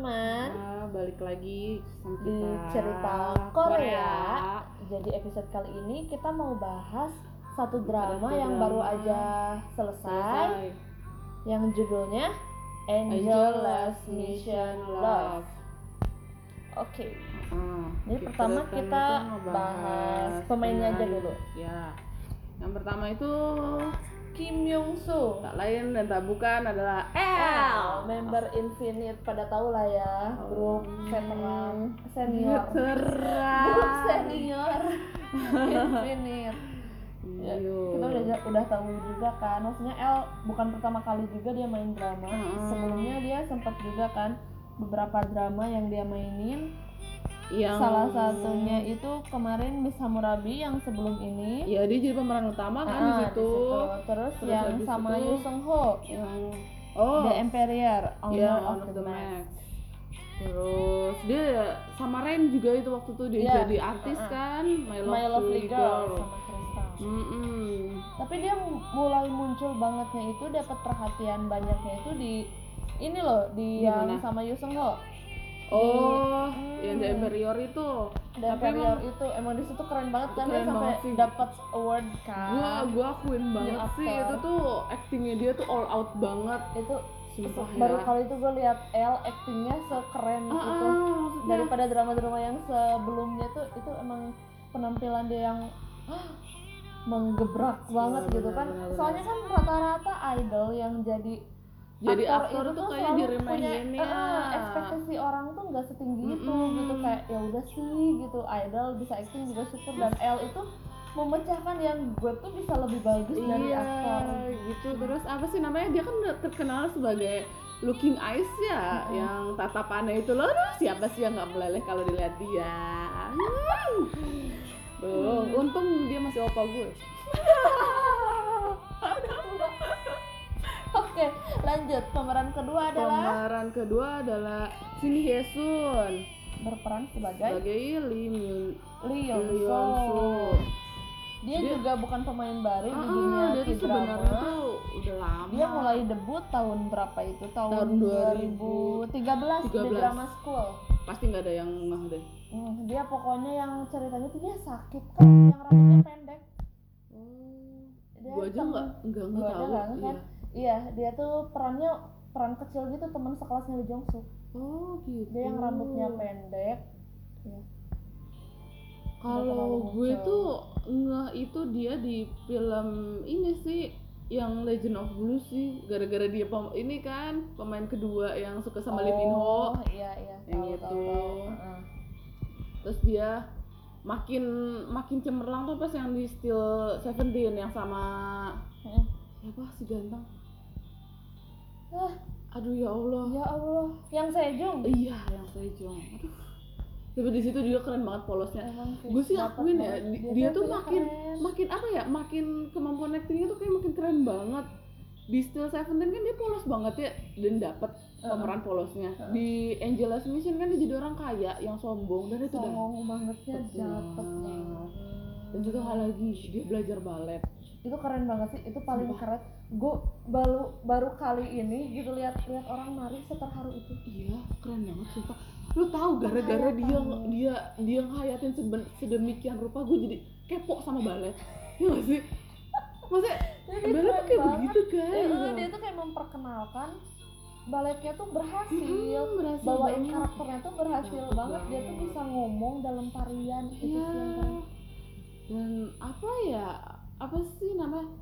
teman-teman Nah, balik lagi sama di kita cerita Korea. Jadi episode kali ini kita mau bahas satu drama Satu yang drama. baru aja selesai, Selesai. yang judulnya Angel Angel Last Mission Love. Oke, Ah, Jadi kita pertama kita bahas pemainnya aja dulu. Ya. Yang pertama itu Kim Young Soo, tak lain dan tak bukan adalah L, member Infinite pada tahu lah ya, grup veteran senior, Terang. grup senior. Infinite. Ya, Iyo. kita udah udah tahu juga kan. Maksudnya L bukan pertama kali juga dia main drama. Mm-mm. sebelumnya dia sempat juga kan beberapa drama yang dia mainin yang salah satunya itu kemarin Miss Hammurabi yang sebelum ini ya dia jadi pemeran utama kan di Ah, situ. terus, Terus yang sama itu- Yu Sung Ho Yang oh The Emperor Owner Iya, of Honor the, the Mask. Terus dia sama Ren juga itu waktu itu dia Iya, jadi artis uh-uh. kan My Lovely, My Lovely Girl, Girl. sama Crystal Mm-mm. tapi dia mulai muncul bangetnya itu dapat perhatian banyaknya itu di ini loh di Di yang sama Yu Sung Ho Oh, Hmm. yang The Emperor itu. Tapi Emperor emang itu emang di situ keren banget kan dia Keren sampai banget dapat award kan gua gua akuin banget Dia sih aktor. itu tuh actingnya dia tuh all out banget. itu Sumpah baru ya. kali itu gue lihat L actingnya sekeren Ah, itu ah, daripada drama-drama yang sebelumnya tuh itu emang penampilan dia yang menggebrak banget Benar, gitu kan benar, benar. soalnya kan rata-rata idol yang jadi jadi aktor, itu tuh tuh kayak diremehin ya. eh, ekspektasi orang tuh nggak setinggi itu Mm-mm. gitu kayak ya udah sih gitu idol bisa acting juga syukur dan L itu memecahkan yang gue tuh bisa lebih bagus dari iya, aktor gitu. Terus apa sih namanya? Dia kan terkenal sebagai looking eyes ya, Mm-mm. yang tatapannya itu loh. Aduh, siapa sih yang nggak meleleh kalau dilihat dia? Tuh, Hmm. untung dia masih opa gue. Oke, lanjut. Pemeran kedua adalah Pemeran kedua adalah Shin Hye Sun berperan sebagai sebagai Lee Min Lee Yeon Soo. Dia, Dia- juga bukan pemain baru di Ah, dunia dia tuh sebenarnya K-drama. tuh udah lama. Dia mulai debut tahun berapa itu? Tahun, Tahun 2013 di 13. drama school. Pasti nggak ada yang ngeh deh. Hmm, dia pokoknya yang ceritanya tuh dia sakit kan, yang rambutnya pendek. Oh, Dia gua aja nggak nggak nggak tahu. ngeh kan. Iya. Iya, dia tuh perannya peran kecil gitu teman sekelasnya Lee Jong Suk. Oh gitu. Dia yang rambutnya pendek. Iya. Kalau gue muncul. tuh ngeh itu dia di film ini sih yang Legend of Blue sih gara-gara dia pem- ini kan pemain kedua yang suka sama Lee Min Ho Oh, iya iya. Yang tahu, itu. tahu, tahu. Heeh. terus dia makin makin cemerlang tuh pas yang di Still Seventeen yang sama Heeh. siapa si ganteng Ah, aduh ya Allah ya Allah, yang Sejong. iya yang Sejong aduh tapi di situ juga keren banget polosnya gue sih akuin ya banget. di- dia, tuh punya makin keren. makin apa ya makin kemampuan actingnya tuh kayak makin keren banget di Still Seventeen kan dia polos banget ya dan dapet Heeh. pemeran polosnya Heeh. di Angelus Mission kan dia jadi orang kaya yang sombong dan itu udah songong bangetnya dapet dapet banget. banget. dan juga hal lagi dia belajar balet itu keren banget sih itu paling Sumpah. keren. Gue baru baru kali ini gitu lihat lihat orang nari seterharu itu. Iya keren banget sumpah. Lu tahu gara-gara dia dia dia ngayatin seben- sedemikian rupa gue jadi kepo sama balet. Ya gak sih? Maksudnya balet tuh kayak banget. begitu kan Eh, dia tuh kayak memperkenalkan baletnya tuh berhasil. Mm-mm, berhasil bawain banget. karakternya tuh berhasil Cakep banget. Dia tuh bisa ngomong dalam tarian itu Iya. sih yang keren. Dan apa ya apa sih namanya?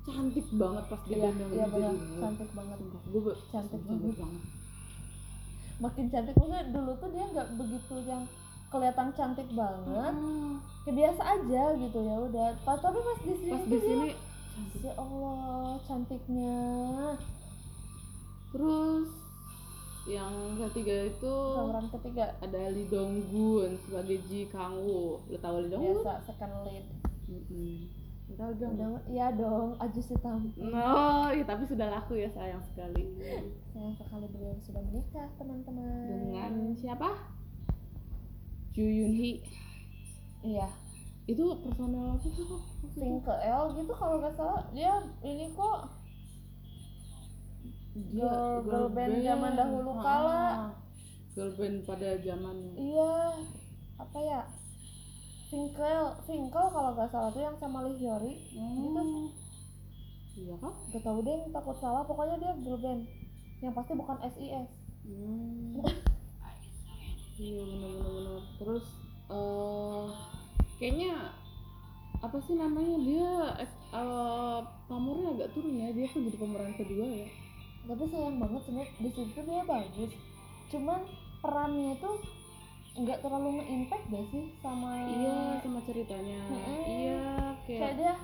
Cantik banget pas dia iya iya benar. ibu. cantik banget. Gue Cantik cantik banget. makin cantik maksudnya dulu tuh dia nggak begitu yang kelihatan cantik banget. Hmm, kayak biasa aja gitu ya udah. Pas tapi pas di sini pas di sini cantik. Ya Allah cantiknya. Terus yang ketiga itu pemeran ketiga. ada Lee Dong Gun sebagai Ji Kang Woo. Lo tau Lee Dong Gun biasa second lead tau dong udah. Iya dong Ajus hitam no ya, tapi sudah laku ya sayang sekali. Sayang sekali beliau sudah menikah teman-teman. Dengan siapa? Ju Yun Hee. Iya. Itu personel apa sih kok ke L gitu kalau nggak salah. Dia ini kok Dia girl, girl band zaman dahulu Ah, kala girl band pada zamannya. Iya. Apa ya Finkel Finkel kalau nggak salah tuh yang sama Lee Hyori. Gitu iya kah? Gak tau deh takut salah. Pokoknya dia girl band. Yang pasti bukan SIS Hmm. iya benar-benar terus eh kayaknya apa sih namanya? Dia eh pamornya agak turun ya. Dia tuh jadi pemeran kedua ya. Tapi sayang banget sebenarnya di situ dia bagus. Cuman perannya tuh nggak terlalu nge-impact deh sih sama iya sama ceritanya. Mm-mm. iya kayak kayak dia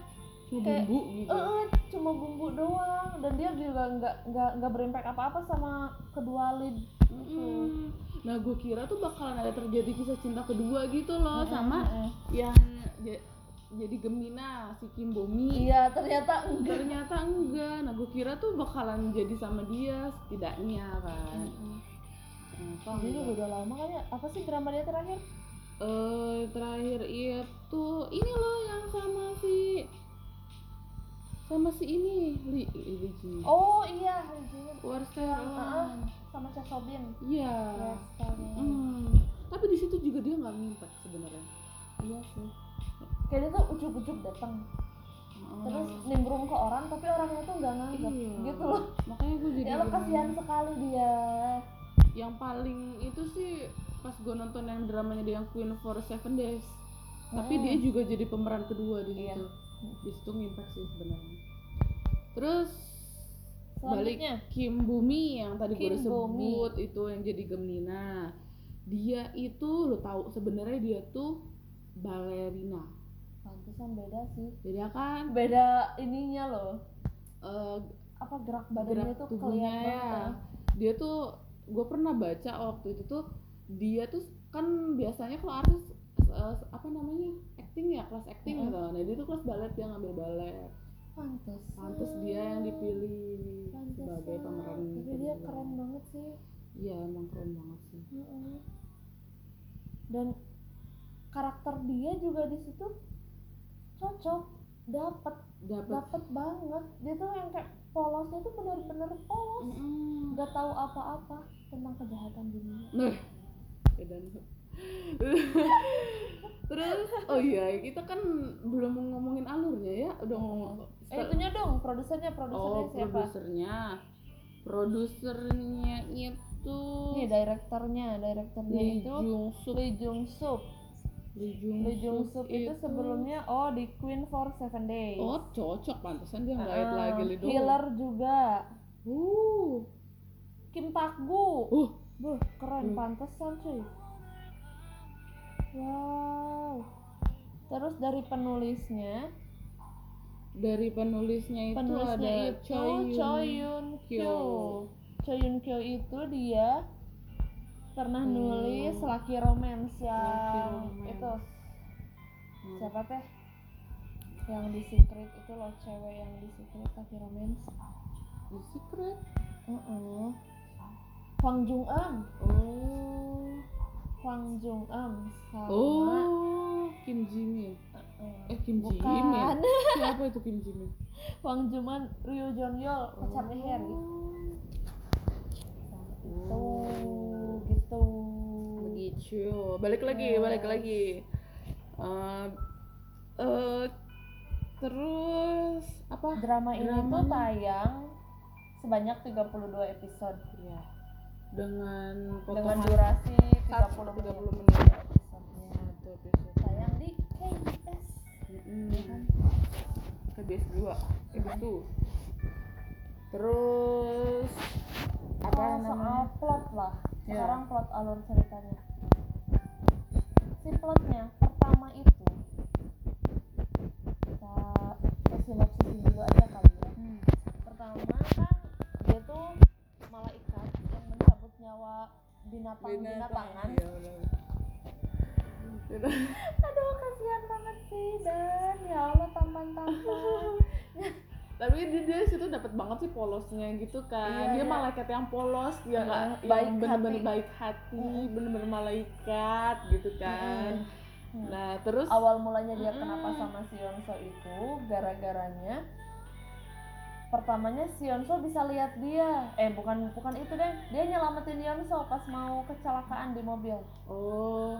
cuma kayak- bumbu gitu. Eh, cuma bumbu doang. Dan dia juga nggak nggak nggak berimpact apa-apa sama kedua lead Mm-mm. nah gue kira tuh bakalan ada terjadi kisah cinta kedua gitu loh sama Mm-mm. yang ja- jadi Gemina si Kim Bomi. Iya ternyata enggak. Ternyata enggak. Nah gue kira tuh bakalan jadi sama dia setidaknya kan ternyata Dia juga udah lama kan ya? Apa sih drama dia terakhir? Eh terakhir itu ini loh yang sama si sama si ini Li Li Ji oh iya Regina Warster Heeh. sama Cha Sobin iya. Yes, sama. Hmm. tapi di situ juga dia nggak minta sebenarnya. Iya sih. Kayak dia tuh ujuk-ujuk datang terus nimbrung ke orang tapi orangnya tuh nggak nganggap Iya. gitu loh. Makanya gue jadi ya lo kasihan sekali dia yang paling itu sih pas gue nonton yang dramanya dia yang Queen for Seven Days. Tapi Hmm. dia juga jadi pemeran kedua di Iya. situ. Di situ ngimpact sih sebenarnya. Terus balik Kim Bumi yang tadi gue sebut itu yang jadi Gemina. Dia itu lo tahu sebenarnya dia tuh balerina. Pantesan beda sih. Jadi kan? Beda ininya loh. Eh, apa gerak badannya gerak tuh kelihatan ya. banget dia tuh gue pernah baca waktu itu tuh dia tuh kan biasanya kalau artis eh, apa namanya acting ya kelas acting gitu nah dia tuh kelas balet dia ngambil balet pantes pantes dia yang dipilih Pantesan. sebagai pemeran tapi dia keren banget sih. Iya emang keren banget sih. Mm-mm. dan karakter dia juga di situ cocok dapet dapat dapet banget. Dia tuh yang kayak polosnya tuh bener-bener polos. Nggak tahu apa-apa tentang kejahatan dunia. Nah dan terus oh iya kita kan belum ngomongin alurnya ya udah ngomong eh itunya dong produsernya produsernya oh siapa? produsernya. Produsernya itu Nih direkturnya, direkturnya Lee itu Jung Suk. Lee Jung Suk. Lee Jung Lee Jung Suk itu sebelumnya oh di Queen for Seven Days. oh cocok pantesan dia nggak Ah, lagi Lee Dong. Healer juga. uh Kim Pak Gu. uh Buh, keren Hmm. pantesan cuy. Wow. Terus dari penulisnya, dari penulisnya itu penulisnya ada itu Choi Choi Yun Kyo. Choi Yun Kyo itu dia pernah Hmm. nulis Lucky Romance yang Romance. itu Hmm. siapa teh yang di secret itu loh cewek yang di secret Lucky Romance The Secret Heeh. Hwang Jung Eun oh. Hwang Jung Eun sama oh Kim Ji Min Heeh. eh Kim Ji bukan. Min siapa itu Kim Ji Min Hwang Jung Eun Ryu Yeol pacarnya Harry gitu. Gitu begitu. Balik lagi balik lagi. Eh, eh, terus apa? Drama ini tuh tayang sebanyak 32 episode. Ya dengan dengan potongan durasi 30 Satu- menit 30 menit. episodenya episode. Tayang di KBS Mm-mm. ya kan? KBS 2 KBS 2 terus apa Oh, namanya? soal plot lah. Ya. sekarang plot alur ceritanya. Si plotnya pertama itu kita kita sinopsisin dulu aja kali ya. Hmm. pertama kan dia tuh malaikat nyawa binatang binatangan Iya, aduh kasihan banget sih dan. Ya Allah tampan tampan tapi dia, dia situ dapat banget sih polosnya gitu kan. Iya, dia iya. malaikat yang polos dia nggak yang bener-bener baik hati bener-bener malaikat gitu kan. Mm. nah terus? Awal mulanya dia Mm-mm. kenapa sama si Yonso itu gara-garanya pertamanya si Yonso bisa lihat dia eh bukan bukan itu deh dia nyelamatin Yonso pas mau kecelakaan di mobil oh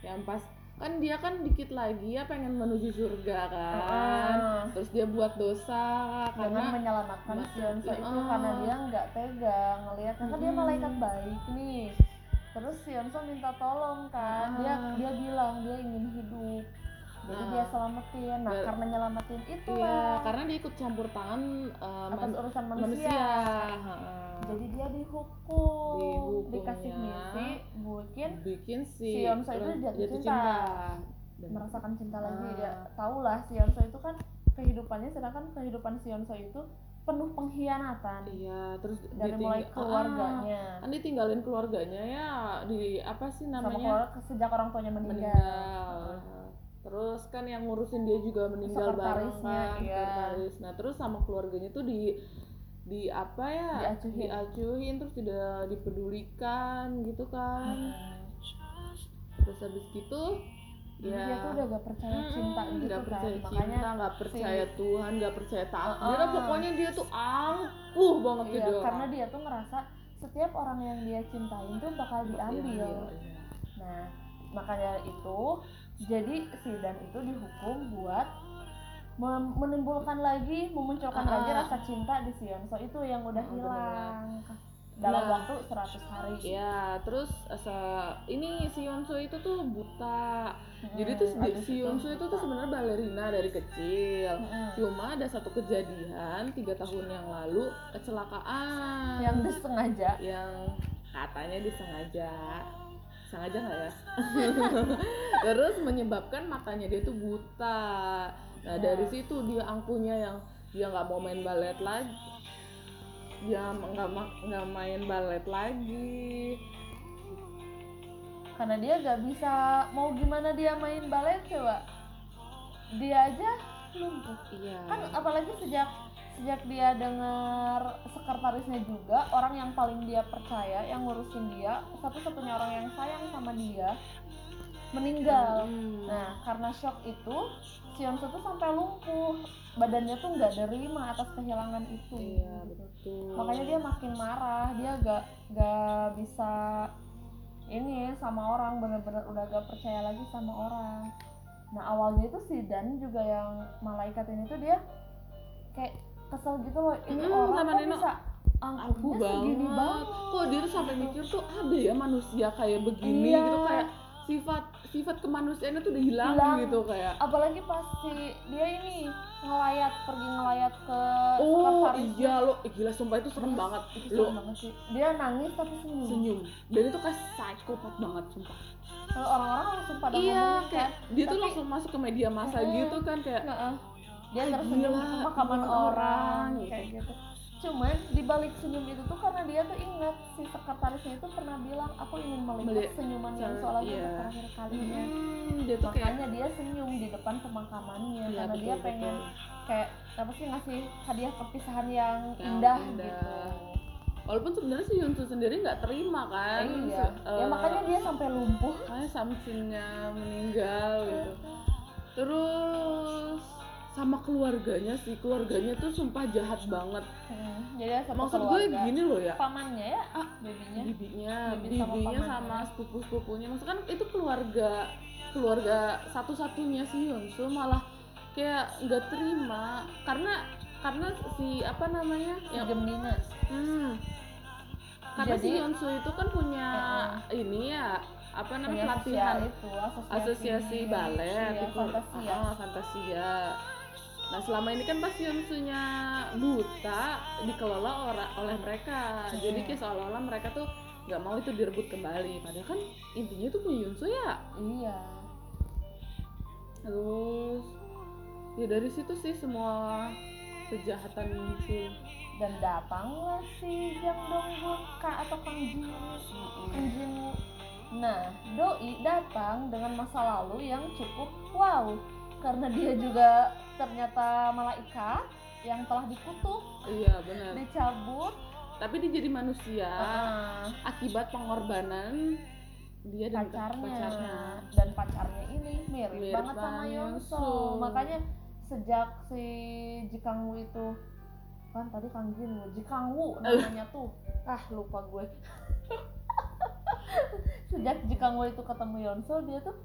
yang pas kan dia kan dikit lagi ya pengen menuju surga kan Ah. terus dia buat dosa dengan karena menyelamatkan Ma- si Yonso itu Ah. karena dia nggak tega ngelihat kan dia Mm-mm. malaikat baik nih terus si Yonso minta tolong kan dia Ah. dia bilang dia ingin hidup jadi Nah. dia selamatin. Nah karena nyelamatin itu iya karena dia ikut campur tangan eh, atas man- urusan manusia, manusia. Jadi dia dihukum. Dihukumnya. dikasih misi bikin bikin si, si Yonso itu orang jatuh cinta. Dan- merasakan cinta lagi. Ah. ya tau lah si Yonso itu kan kehidupannya sedangkan kehidupan si Yonso itu penuh pengkhianatan. Iya terus dari mulai keluarganya. Ah, kan ditinggalin keluarganya ya di apa sih sama namanya? keluarga sejak orang tuanya meninggal, meninggal. Terus kan yang ngurusin dia juga meninggal bareng kan, iya. sekretaris. Nah, terus sama keluarganya tuh di di apa ya? Diacuhin. Diacuhin terus tidak dipedulikan gitu kan. Hmm. Terus habis gitu Jadi ya dia tuh udah gak percaya cinta mm, gitu nggak kan percaya makanya cinta, nggak percaya Tuhan, nggak percaya takdir. Ah. Pokoknya dia tuh angkuh banget iya, orang. karena dia tuh ngerasa setiap orang yang dia cintain tuh bakal diambil Iya, iya. nah makanya itu jadi si Dan itu dihukum buat menimbulkan lagi memunculkan Ah. lagi rasa cinta di si Yonso itu yang udah Ah, hilang dalam Nah. waktu 100 hari Ya, terus asa ini si Yonso itu tuh buta. Mm-mm, Jadi tuh si, habis si Yonso itu tuh sebenarnya balerina dari kecil. Mm-mm. Cuma ada satu kejadian tiga tahun yang lalu kecelakaan yang disengaja yang katanya disengaja sengaja nggak ya? Terus menyebabkan matanya dia tuh buta. Nah dari Nah. situ dia angkuhnya yang dia nggak mau main balet lagi. Dia nggak nggak main balet lagi. Karena dia gak bisa mau gimana dia main balet coba? Dia aja lumpuh. Iya. Kan apalagi sejak sejak dia dengar sekretarisnya juga orang yang paling dia percaya yang ngurusin dia satu-satunya orang yang sayang sama dia meninggal. Hmm. nah karena shock itu si Yonso tuh sampai lumpuh. Badannya tuh nggak nerima atas kehilangan itu. Iya betul. Makanya dia makin marah. Dia gak gak bisa ini sama orang bener-bener udah gak percaya lagi sama orang. Nah awalnya itu si Dan juga yang malaikat ini tuh dia kayak kesel gitu loh ini Mm, orang kok Nino. bisa angkuhnya segini banget. banget Kok dia tuh sampai mikir tuh ada ya manusia kayak begini Iya. gitu kayak sifat sifat kemanusiaannya tuh udah hilang, Hilang. gitu kayak. apalagi pas si dia ini ngelayat pergi ngelayat ke Oh iya lo, eh, gila sumpah itu serem banget itu lo banget sih dia nangis tapi senyum, senyum dan itu kayak psikopat banget sumpah. kalau orang-orang langsung pada iya kayak dia tuh Tapi- langsung masuk ke media massa Mm-mm. gitu kan kayak. Dia tersenyum pemakaman pemakaman orang, orang, gitu. kayak gitu. cuman di balik senyum itu tuh karena dia tuh ingat si sekretarisnya itu pernah bilang aku ingin melihat Melihat- senyuman yang Iya. lagi untuk terakhir kalinya. Hmm, dia tuh kayak makanya dia senyum di depan pemakamannya Iya, karena betul, dia pengen betul. kayak apa sih ngasih hadiah perpisahan yang, Yang indah, indah. gitu. Walaupun sebenarnya si Yunsu sendiri nggak terima kan iya. Se- ya eh, makanya dia sampai lumpuh. makanya Samsinnya meninggal gitu. Terus sama keluarganya sih. Keluarganya tuh sumpah jahat banget. Hmm, jadi satu maksud gue keluarga. gini loh ya. Pamannya ya? Ah babynya bibinya. Bibi sama bibinya pamannya. sama sepupu sepupunya maksudnya kan itu keluarga keluarga satu-satunya si Yonsu malah kayak nggak terima. Karena karena si apa namanya? Si yang Gemina hmm, karena si Jadi- Yonsu itu kan punya ini ya apa namanya pelatihan. sosial itu asosiasi, asosiasi balet iya, itu fantasia. Ah, fantasia nah selama ini kan pas Yonsunya buta dikelola ora- oleh mereka. Hmm. jadi kayak seolah-olah mereka tuh nggak mau itu direbut kembali. Padahal kan intinya tuh punya Yonsu ya. Iya. Terus ya dari situ sih semua kejahatan muncul. Dan datanglah si Jang Donggun Kak atau Kang Jin Kang Jinwoo. Nah, Doi datang dengan masa lalu yang cukup wow karena dia juga ternyata malaikat yang telah dikutuk, iya benar. dicabut, tapi dia jadi manusia. Ah, akibat pengorbanan dia dan pacarnya. pacarnya. Dan pacarnya ini mirip, Mirip banget sama Yonso. Yonso. Makanya sejak si Jikang Woo itu kan tadi Kang Jin Woo, Ji Kang Woo namanya tuh. Ah lupa gue. Sejak Ji Kang Woo itu ketemu Yeonseo dia tuh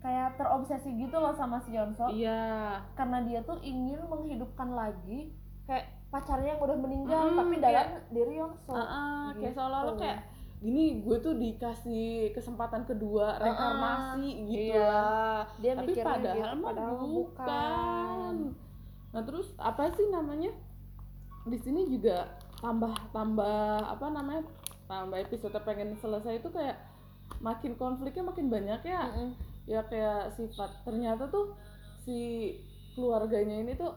kayak terobsesi gitu loh sama si Yeonseo iya. Karena dia tuh ingin menghidupkan lagi kayak pacarnya yang udah meninggal Mm, tapi dalam diri Yeonseo Heeh, kayak gitu. seolah-olah kayak gini gue tuh dikasih kesempatan kedua Heeh, reinkarnasi gitu iya. lah. Dia tapi padahal gitu, mah padahal bukan. nah terus apa sih namanya? Di sini juga tambah tambah apa namanya? Tambah episode pengen selesai itu kayak makin konfliknya makin banyak ya. Mm-mm. Ya kayak sifat. Ternyata tuh si keluarganya ini tuh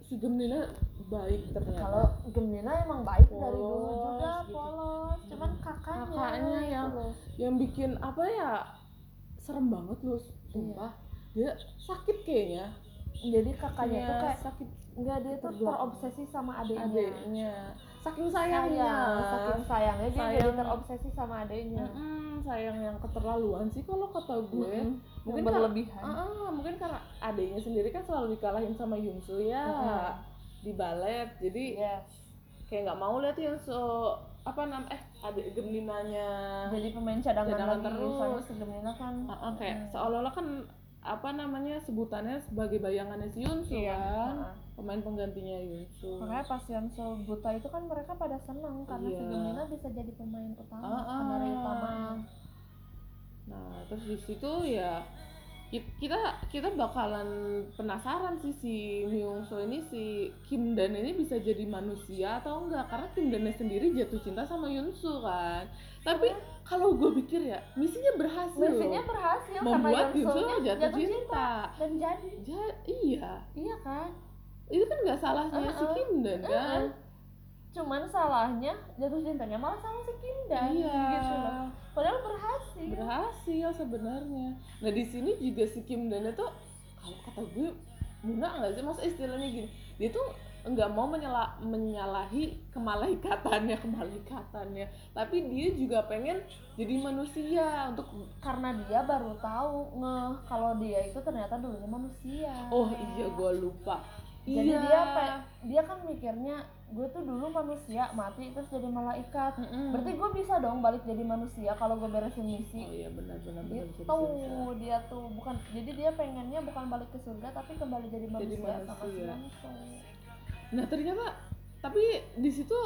si Gemnina baik ternyata. Kalau Gemina emang baik dari dulu Polos juga gitu. polos. Cuman kakaknya Kakaknya gitu yang- loh. yang bikin apa ya serem banget loh sumpah. Dia sakit kayaknya. Jadi kakaknya Kayak tuh kayak sakit enggak dia tuh terobsesi sama adiknya. Adiknya saking sayang sayangnya saking sayangnya dia jadi Sayang. terobsesi sama adiknya Mm-mm, sayang yang keterlaluan sih kalau kata gue Mm-mm. mungkin Yang karena- berlebihan ah, mungkin karena adiknya sendiri kan selalu dikalahin sama Yunsu ya Mm-mm. di balet jadi yes kayak nggak mau lihat Yunsu apa nam eh adik Gemninanya jadi pemain cadangan, Cadangan lagi terus. Gemina kan Ah, ah, kayak Mm. seolah-olah kan apa namanya sebutannya sebagai bayangannya si Yunsu Iya, kan. Heeh. pemain penggantinya Yunsu. Makanya pas Yeonseo buta itu kan mereka pada seneng karena si Iya. Gemina bisa jadi pemain utama penari utamanya. Nah, terus di situ ya kita kita bakalan penasaran sih si Myung So ini si Kim Dan ini bisa jadi manusia atau enggak karena Kim Dan sendiri jatuh cinta sama Soo kan. Tapi kalau gue pikir ya misinya berhasil. Misinya berhasil membuat Yoon Soo Yeonseo-nya jatuh, cinta. dan jadi Ja- iya, iya kan itu kan nggak salahnya si Uh-uh. Kim Dan kan. Cuman salahnya jatuh cintanya malah sama si Kim Dan iya. gitu loh. Padahal berhasil. Berhasil sebenarnya. Nah di sini juga si Kim Dan itu kalau kata gue Muna nggak sih? Masa istilahnya gini dia tuh nggak mau menyala, menyalahi kemalaikatannya kemalaikatannya tapi dia juga pengen jadi manusia untuk karena dia baru tahu ngeh kalau dia itu ternyata dulunya manusia. Oh iya gue lupa jadi iya. dia dia kan mikirnya gue tuh dulu manusia mati terus jadi malaikat Mm-mm. berarti gue bisa dong balik jadi manusia kalau gue beresin misi oh iya benar benar benar gitu bisa. dia tuh bukan jadi dia pengennya bukan balik ke surga tapi kembali jadi manusia, sama si manusia. Nah ternyata tapi di situ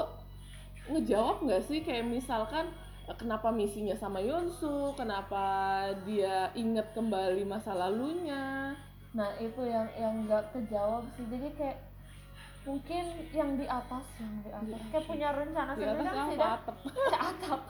ngejawab nggak sih kayak misalkan eh, kenapa misinya sama Yonsu, kenapa dia inget kembali masa lalunya. Nah itu yang yang nggak kejawab sih. Jadi kayak mungkin yang di atas yang di atas. Di kayak punya rencana atas kan? Sidan Atap. atap.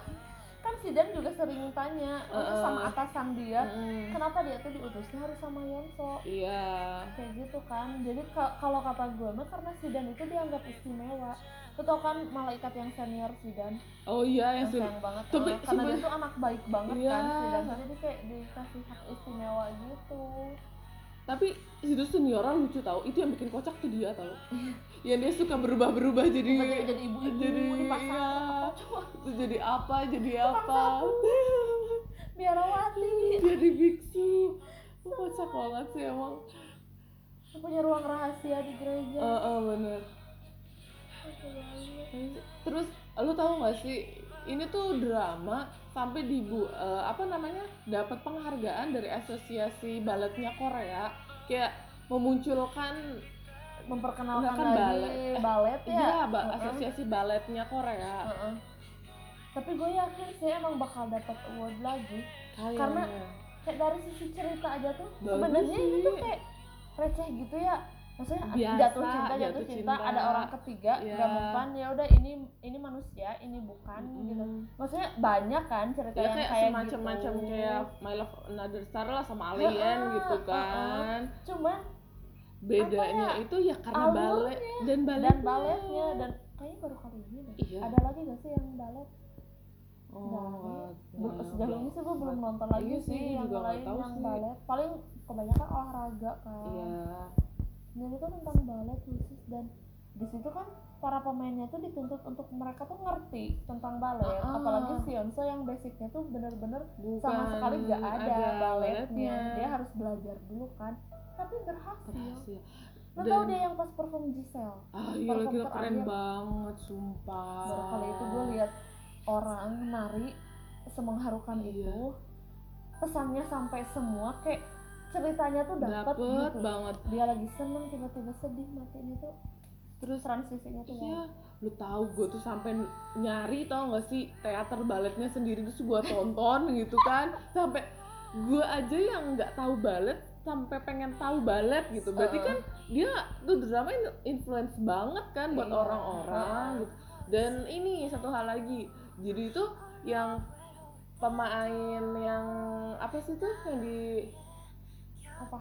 Kan Sidan juga sering tanya Heeh. sama atasan dia. Mm-mm. kenapa dia tuh diutusnya harus sama Yonso? Iya. kayak gitu kan. Jadi ka- kalau kata gue mah karena Sidan itu dianggap istimewa. Lu tau kan malaikat yang senior Sidan? Oh iya yang yang sayang banget. Tapi karena dia tuh anak baik banget Iya. kan Sidan. Jadi kayak dikasih hak istimewa gitu Tapi itu senioran lucu tau. Itu yang bikin kocak tuh dia tau. yang dia suka berubah-berubah jadi jadi jadi ibu-ibu jadi di pasar iya. apa Terus jadi apa? Jadi Tukang apa? biarawati jadi biksu. Kocak banget sih emang. punya ruang rahasia di gereja Eh eh, bener. Terus lu tahu nggak sih ini tuh drama sampai di bu eh, apa namanya dapat penghargaan dari asosiasi baletnya Korea kayak memunculkan memperkenalkan Kan lagi balet. balet, ya, ya ba- Heeh. asosiasi baletnya Korea Heeh. tapi gue yakin sih emang bakal dapat award lagi Kayaknya. Karena kayak dari sisi cerita aja tuh sebenarnya ini tuh kayak receh gitu ya maksudnya Biasa, jatuh cinta jatuh, jatuh cinta, cinta. ada orang ketiga Iya. nggak mempan ya udah ini ini manusia ini bukan gitu Mm. maksudnya banyak kan cerita ya yang kayak, kayak semacam-macam gitu. kayak My Love Another Star lah sama Alien Heeh, gitu kan cuman bedanya ya, itu ya karena balet dan baletnya dan baletnya dan kayaknya baru kali ini deh Iya. ada lagi gak sih yang balet oh, Nggak. nggak- nggak- sejauh ini sih gue belum nonton lagi Iya sih, yang juga nggak lain yang balet paling kebanyakan olahraga kan iya dan itu tentang balet khusus dan di situ kan para pemainnya tuh dituntut untuk mereka tuh ngerti tentang balet Ah. apalagi si Yonso yang basicnya tuh bener-bener sama sekali gak ada, baletnya baletnya. dia harus belajar dulu kan tapi berhasil berhasil Lo tau dia yang pas perform Giselle ah iya Perform gila keren terakhir. banget sumpah baru kali itu gue lihat orang nari semengharukan Iya. itu pesannya sampai semua kayak ceritanya tuh dapet, dapet gitu banget dia lagi seneng tiba-tiba sedih matiin itu terus transisinya tuh Iya, lu tahu gue tuh sampai nyari tau gak sih teater baletnya sendiri terus gue tonton gitu kan sampai gue aja yang nggak tahu balet sampai pengen tahu balet gitu berarti Heeh. kan dia tuh drama in- influence banget kan buat Iya. orang-orang gitu. dan ini satu hal lagi jadi itu yang pemain yang apa sih tuh yang di apa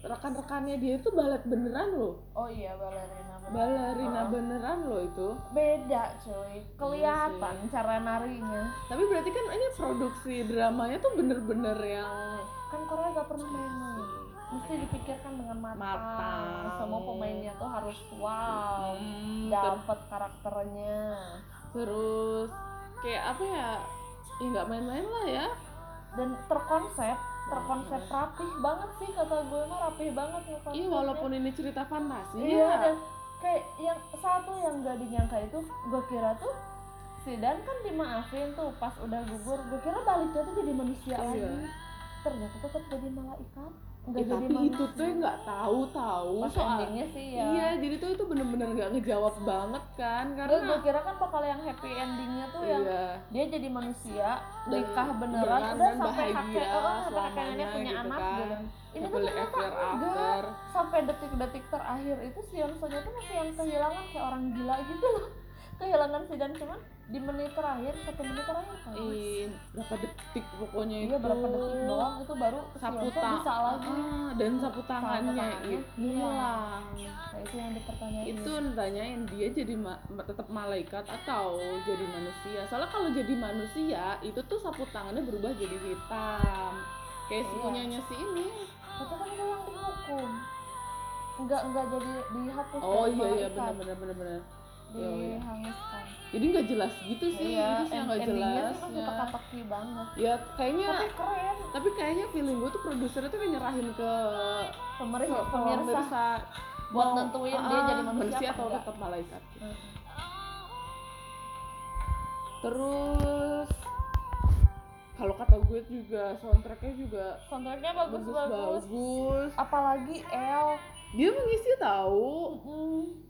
rekan-rekannya dia itu balet beneran loh oh iya balerina bener. balerina Heeh. beneran loh itu beda cuy kelihatan Iya cara narinya Tapi berarti kan ini produksi dramanya tuh bener-bener yang kan Korea gak pernah main-main mesti dipikirkan dengan matang, Matang. semua pemainnya tuh harus wow Hmm, dapat karakternya terus kayak apa ya? Ya nggak main-main lah ya. dan terkonsep terkonsep rapih banget sih kata gue. Mah rapih banget ya Iya walaupun ini cerita fantasi iya ya. dan kayak yang satu yang gak dinyangka itu gue kira tuh si Dan kan dimaafin tuh pas udah gugur. Gue kira baliknya tuh jadi manusia Iya. lagi. Ternyata tetap jadi malaikat nggak Eh, jadi tapi manusia itu tuh nggak tahu tahu soal sih ya. Iya, jadi tuh itu bener-bener nggak ngejawab banget kan karena gue kira kan bakal yang happy endingnya tuh yang iya. dia jadi manusia nikah beneran beneran udah sampai kakek oh, sampai selamanya kakeknya punya gitu anak kan. gitu ini tuh ternyata enggak. sampai detik-detik terakhir itu si Yonsonya tuh masih yang kehilangan kayak orang gila gitu loh. Kehilangan si Dan cuman di menit terakhir satu menit terakhir kan? Ih, berapa detik pokoknya iya itu. berapa detik doang itu baru si sapu tangan bisa lagi. Dan sapu tangannya itu. Iya. hilang. Nah itu yang dipertanyain. Itu nanyain dia jadi ma- tetap malaikat atau jadi manusia? Soalnya kalau jadi manusia itu tuh sapu tangannya berubah jadi hitam. Kayak si Iya. punyanya si ini. Itu kan itu yang dihukum enggak enggak jadi dihapus oh iya iya benar benar benar benar. Iya, iya. Dihanguskan jadi nggak jelas gitu sih iya itu sih nggak jelas kan teka-teki banget. Ya kayaknya tapi keren. tapi kayaknya feeling gue tuh produser tuh kayak nyerahin ke pemerintah ke pemirsa. buat mau- nentuin dia ah, jadi manusia apa atau tetap malaikat. Hmm. terus kalau kata gue juga soundtracknya juga soundtracknya bagus bagus bagus, bagus. Apalagi El dia mengisi tahu. Mm.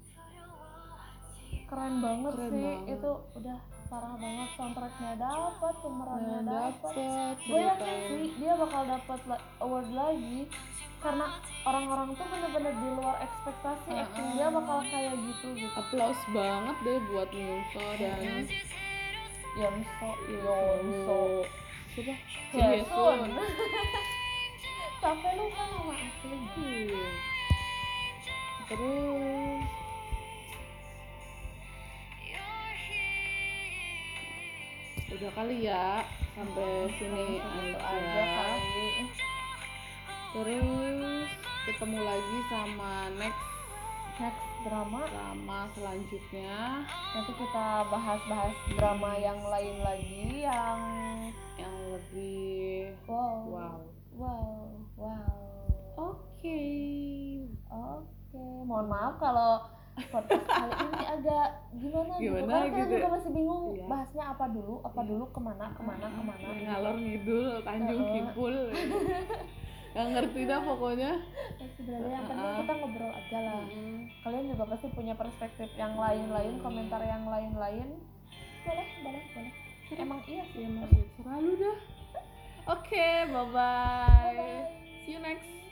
Keren banget Keren sih. banget. itu udah parah banget soundtracknya. Dapat pemerannya Nah, dapat gue yakin ceritain. sih dia bakal dapat award lagi. Karena orang-orang tuh bener-bener di luar ekspektasi acting ah. dia bakal kayak gitu gitu. Applause banget deh buat Yunso dan Yonso Yonso siapa capek lu kan nama asli Iya. terus udah kali ya sampai sini aja, terus ketemu lagi sama next next drama? Drama selanjutnya. Nanti kita bahas-bahas drama yang lain lagi yang yang lebih wow. wow. Wow wow. Oke. Oke mohon maaf kalau podcast kali ini agak gimana, gitu Gimana kita gitu. juga masih bingung Iya. bahasnya apa dulu apa Iya. dulu ke mana ke mana ke mana ngalor ngidul Tanjung Heeh. Kipul nggak ngerti dah pokoknya Eh, sebenarnya yang penting kita ngobrol aja lah kalian juga pasti punya perspektif yang lain-lain komentar yang lain-lain boleh boleh boleh emang iya sih Ya, selalu dah. Oke, bye bye. Bye-bye. See you next.